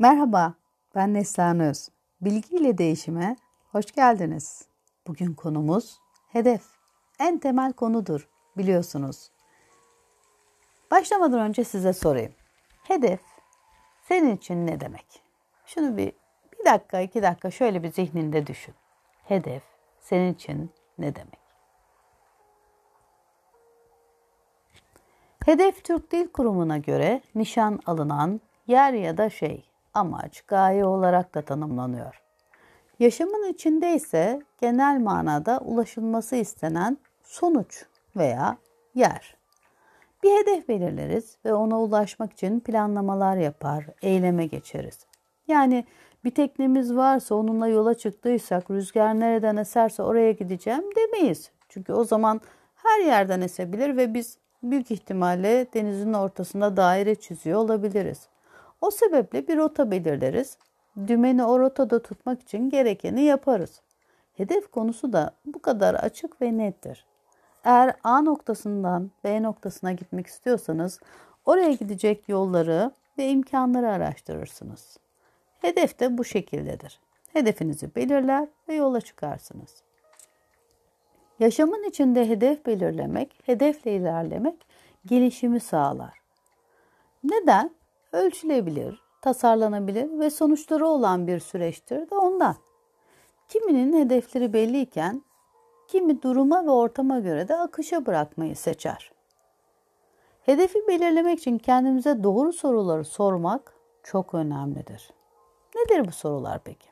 Merhaba, ben Neslihan Öz. Bilgi ile değişime hoş geldiniz. Bugün konumuz hedef. En temel konudur biliyorsunuz. Başlamadan önce size sorayım. Hedef senin için ne demek? Şunu bir, bir dakika, iki dakika şöyle bir zihninde düşün. Hedef senin için ne demek? Hedef Türk Dil Kurumu'na göre nişan alınan yer ya da şey, amaç, gaye olarak da tanımlanıyor. Yaşamın içinde ise genel manada ulaşılması istenen sonuç veya yer. Bir hedef belirleriz ve ona ulaşmak için planlamalar yapar, eyleme geçeriz. Yani bir teknemiz varsa onunla yola çıktıysak rüzgar nereden eserse oraya gideceğim demeyiz. Çünkü o zaman her yerden esebilir ve biz büyük ihtimalle denizin ortasında daire çiziyor olabiliriz. O sebeple bir rota belirleriz. Dümeni o rotada tutmak için gerekeni yaparız. Hedef konusu da bu kadar açık ve nettir. Eğer A noktasından B noktasına gitmek istiyorsanız oraya gidecek yolları ve imkanları araştırırsınız. Hedef de bu şekildedir. Hedefinizi belirler ve yola çıkarsınız. Yaşamın içinde hedef belirlemek, hedefle ilerlemek gelişimi sağlar. Neden? Ölçülebilir, tasarlanabilir ve sonuçları olan bir süreçtir de ondan. Kiminin hedefleri belliyken kimi duruma ve ortama göre de akışa bırakmayı seçer. Hedefi belirlemek için kendimize doğru soruları sormak çok önemlidir. Nedir bu sorular peki?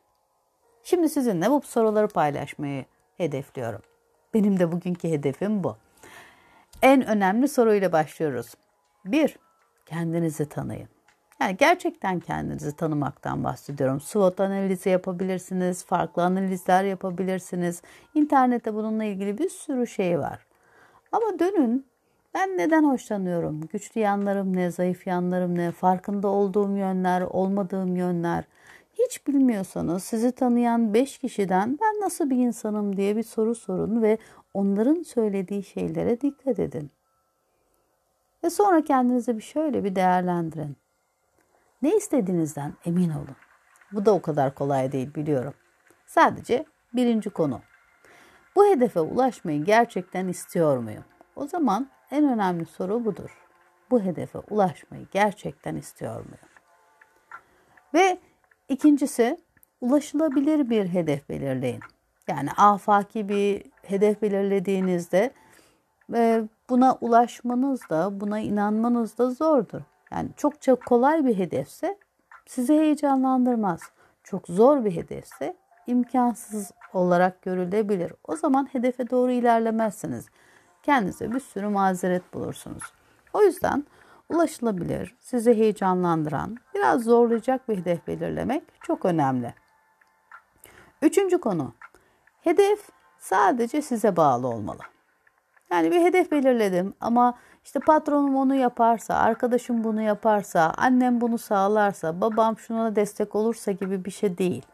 Şimdi sizinle bu soruları paylaşmayı hedefliyorum. Benim de bugünkü hedefim bu. En önemli soruyla başlıyoruz. 1. Kendinizi tanıyın. Yani gerçekten kendinizi tanımaktan bahsediyorum. SWOT analizi yapabilirsiniz, farklı analizler yapabilirsiniz. İnternette bununla ilgili bir sürü şey var. Ama dönün ben neden hoşlanıyorum? Güçlü yanlarım ne, zayıf yanlarım ne, farkında olduğum yönler, olmadığım yönler. Hiç bilmiyorsanız sizi tanıyan 5 kişiden ben nasıl bir insanım diye bir soru sorun ve onların söylediği şeylere dikkat edin. Ve sonra kendinize bir şöyle bir değerlendirin. Ne istediğinizden emin olun. Bu da o kadar kolay değil biliyorum. Sadece birinci konu. Bu hedefe ulaşmayı gerçekten istiyor muyum? O zaman en önemli soru budur. Bu hedefe ulaşmayı gerçekten istiyor muyum? Ve ikincisi ulaşılabilir bir hedef belirleyin. Yani afaki bir hedef belirlediğinizde e, buna ulaşmanız da buna inanmanız da zordur. Yani çok çok kolay bir hedefse sizi heyecanlandırmaz. Çok zor bir hedefse imkansız olarak görülebilir. O zaman hedefe doğru ilerlemezsiniz. Kendinize bir sürü mazeret bulursunuz. O yüzden ulaşılabilir, sizi heyecanlandıran, biraz zorlayacak bir hedef belirlemek çok önemli. Üçüncü konu. Hedef sadece size bağlı olmalı. Yani bir hedef belirledim ama işte patronum onu yaparsa, arkadaşım bunu yaparsa, annem bunu sağlarsa, babam şuna destek olursa gibi bir şey değil.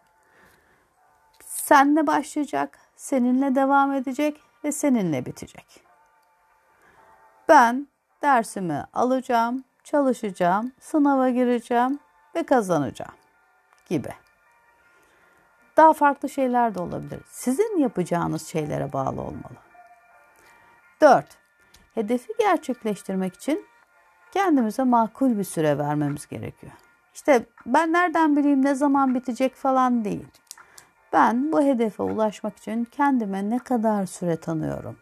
Senle başlayacak, seninle devam edecek ve seninle bitecek. Ben dersimi alacağım, çalışacağım, sınava gireceğim ve kazanacağım gibi. Daha farklı şeyler de olabilir. Sizin yapacağınız şeylere bağlı olmalı. 4. Hedefi gerçekleştirmek için kendimize makul bir süre vermemiz gerekiyor. İşte ben nereden bileyim ne zaman bitecek falan değil. Ben bu hedefe ulaşmak için kendime ne kadar süre tanıyorum.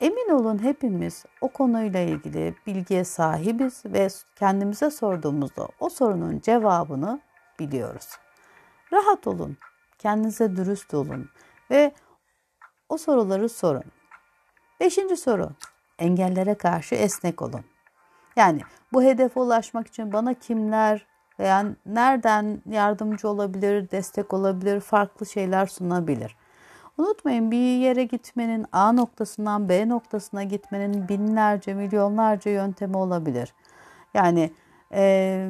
Emin olun hepimiz o konuyla ilgili bilgiye sahibiz ve kendimize sorduğumuzda o sorunun cevabını biliyoruz. Rahat olun, kendinize dürüst olun ve o soruları sorun. Beşinci soru. Engellere karşı esnek olun. Yani bu hedefe ulaşmak için bana kimler veya nereden yardımcı olabilir, destek olabilir, farklı şeyler sunabilir. Unutmayın bir yere gitmenin A noktasından B noktasına gitmenin binlerce, milyonlarca yöntemi olabilir. Yani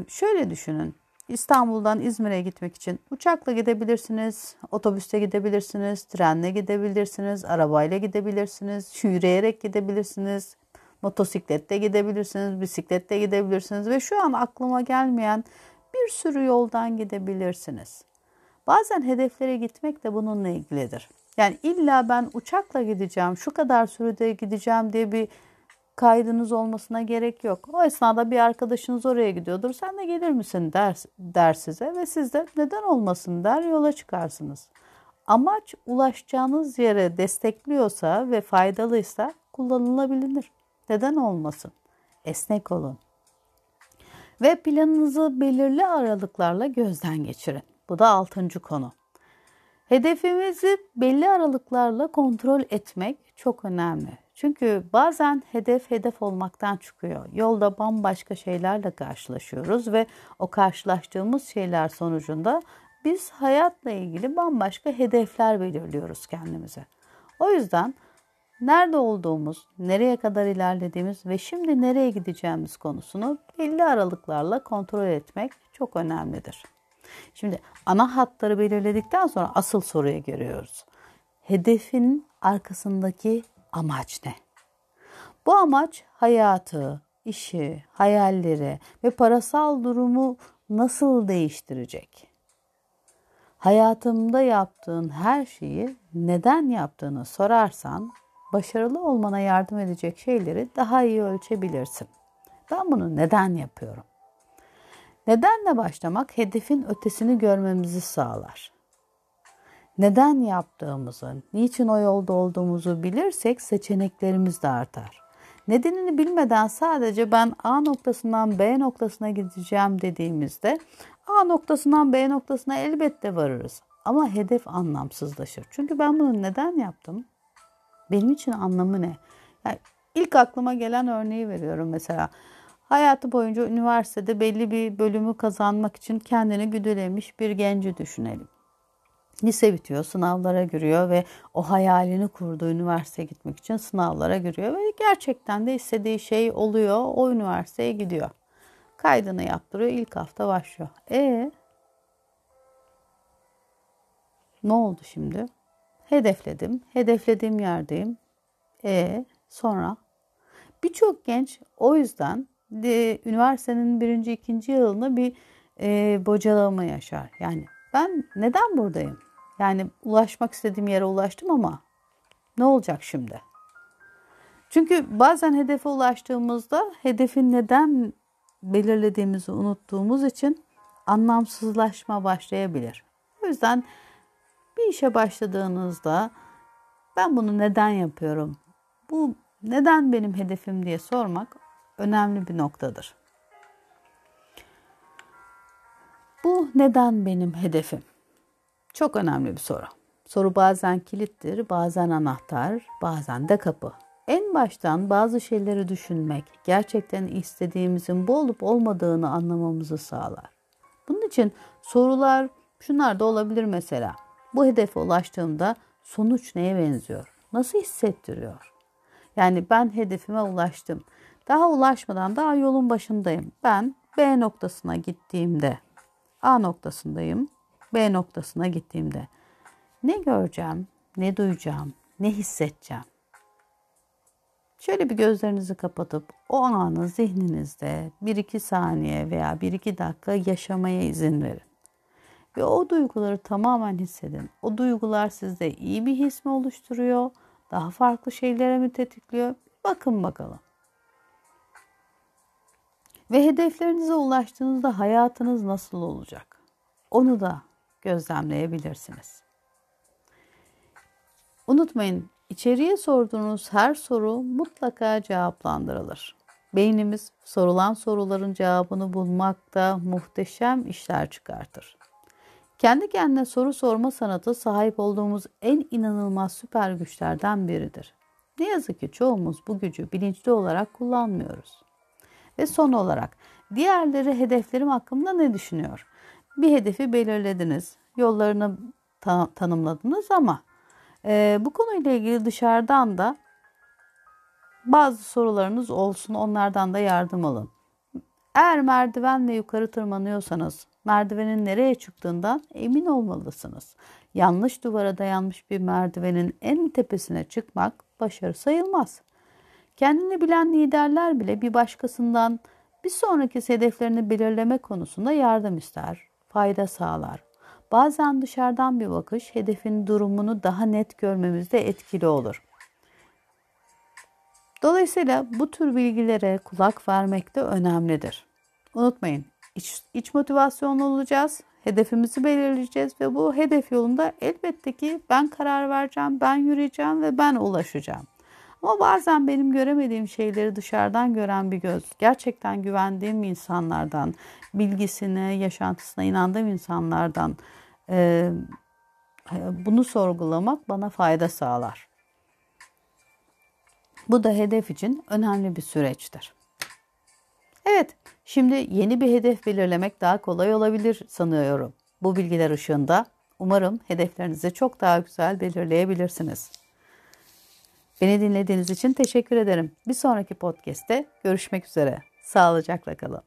şöyle düşünün. İstanbul'dan İzmir'e gitmek için uçakla gidebilirsiniz, otobüste gidebilirsiniz, trenle gidebilirsiniz, arabayla gidebilirsiniz, yürüyerek gidebilirsiniz, motosiklette gidebilirsiniz, bisikletle gidebilirsiniz ve şu an aklıma gelmeyen bir sürü yoldan gidebilirsiniz. Bazen hedeflere gitmek de bununla ilgilidir. Yani illa ben uçakla gideceğim, şu kadar sürede gideceğim diye bir kaydınız olmasına gerek yok. O esnada bir arkadaşınız oraya gidiyordur. Sen de gelir misin der, der size ve siz de neden olmasın der yola çıkarsınız. Amaç ulaşacağınız yere destekliyorsa ve faydalıysa kullanılabilir. Neden olmasın? Esnek olun. Ve planınızı belirli aralıklarla gözden geçirin. Bu da altıncı konu. Hedefimizi belli aralıklarla kontrol etmek çok önemli. Çünkü bazen hedef hedef olmaktan çıkıyor. Yolda bambaşka şeylerle karşılaşıyoruz ve o karşılaştığımız şeyler sonucunda biz hayatla ilgili bambaşka hedefler belirliyoruz kendimize. O yüzden nerede olduğumuz, nereye kadar ilerlediğimiz ve şimdi nereye gideceğimiz konusunu belli aralıklarla kontrol etmek çok önemlidir. Şimdi ana hatları belirledikten sonra asıl soruya giriyoruz. Hedefin arkasındaki amaç ne? Bu amaç hayatı, işi, hayalleri ve parasal durumu nasıl değiştirecek? Hayatımda yaptığın her şeyi neden yaptığını sorarsan başarılı olmana yardım edecek şeyleri daha iyi ölçebilirsin. Ben bunu neden yapıyorum? Nedenle başlamak hedefin ötesini görmemizi sağlar. Neden yaptığımızı, niçin o yolda olduğumuzu bilirsek seçeneklerimiz de artar. Nedenini bilmeden sadece ben A noktasından B noktasına gideceğim dediğimizde A noktasından B noktasına elbette varırız. Ama hedef anlamsızlaşır. Çünkü ben bunu neden yaptım? Benim için anlamı ne? Yani ilk aklıma gelen örneği veriyorum mesela. Hayatı boyunca üniversitede belli bir bölümü kazanmak için kendini güdülemiş bir genci düşünelim. Lise bitiyor, sınavlara giriyor ve o hayalini kurduğu üniversiteye gitmek için sınavlara giriyor ve gerçekten de istediği şey oluyor. O üniversiteye gidiyor. Kaydını yaptırıyor, ilk hafta başlıyor. E ne oldu şimdi? Hedefledim, hedeflediğim yerdeyim. E sonra birçok genç o yüzden de, üniversitenin birinci, ikinci yılını bir e, bocalama yaşar. Yani ben neden buradayım? Yani ulaşmak istediğim yere ulaştım ama ne olacak şimdi? Çünkü bazen hedefe ulaştığımızda hedefin neden belirlediğimizi unuttuğumuz için anlamsızlaşma başlayabilir. O yüzden bir işe başladığınızda ben bunu neden yapıyorum? Bu neden benim hedefim diye sormak önemli bir noktadır. Bu neden benim hedefim? Çok önemli bir soru. Soru bazen kilittir, bazen anahtar, bazen de kapı. En baştan bazı şeyleri düşünmek, gerçekten istediğimizin bu olup olmadığını anlamamızı sağlar. Bunun için sorular şunlar da olabilir mesela. Bu hedefe ulaştığımda sonuç neye benziyor? Nasıl hissettiriyor? Yani ben hedefime ulaştım. Daha ulaşmadan daha yolun başındayım. Ben B noktasına gittiğimde A noktasındayım. B noktasına gittiğimde ne göreceğim, ne duyacağım, ne hissedeceğim? Şöyle bir gözlerinizi kapatıp o anı zihninizde 1-2 saniye veya 1-2 dakika yaşamaya izin verin. Ve o duyguları tamamen hissedin. O duygular sizde iyi bir his mi oluşturuyor? Daha farklı şeylere mi tetikliyor? Bakın bakalım. Ve hedeflerinize ulaştığınızda hayatınız nasıl olacak? Onu da gözlemleyebilirsiniz. Unutmayın, içeriye sorduğunuz her soru mutlaka cevaplandırılır. Beynimiz sorulan soruların cevabını bulmakta muhteşem işler çıkartır. Kendi kendine soru sorma sanatı sahip olduğumuz en inanılmaz süper güçlerden biridir. Ne yazık ki çoğumuz bu gücü bilinçli olarak kullanmıyoruz. Ve son olarak diğerleri hedeflerim hakkında ne düşünüyor? Bir hedefi belirlediniz, yollarını ta- tanımladınız ama e, bu konuyla ilgili dışarıdan da bazı sorularınız olsun, onlardan da yardım alın. Eğer merdivenle yukarı tırmanıyorsanız merdivenin nereye çıktığından emin olmalısınız. Yanlış duvara dayanmış bir merdivenin en tepesine çıkmak başarı sayılmaz. Kendini bilen liderler bile bir başkasından bir sonraki hedeflerini belirleme konusunda yardım ister, fayda sağlar. Bazen dışarıdan bir bakış hedefin durumunu daha net görmemizde etkili olur. Dolayısıyla bu tür bilgilere kulak vermek de önemlidir. Unutmayın, iç, iç motivasyonlu olacağız, hedefimizi belirleyeceğiz ve bu hedef yolunda elbette ki ben karar vereceğim, ben yürüyeceğim ve ben ulaşacağım. Ama bazen benim göremediğim şeyleri dışarıdan gören bir göz, gerçekten güvendiğim insanlardan, bilgisine, yaşantısına inandığım insanlardan e, bunu sorgulamak bana fayda sağlar. Bu da hedef için önemli bir süreçtir. Evet, şimdi yeni bir hedef belirlemek daha kolay olabilir sanıyorum. Bu bilgiler ışığında umarım hedeflerinizi çok daha güzel belirleyebilirsiniz. Beni dinlediğiniz için teşekkür ederim. Bir sonraki podcast'te görüşmek üzere. Sağlıcakla kalın.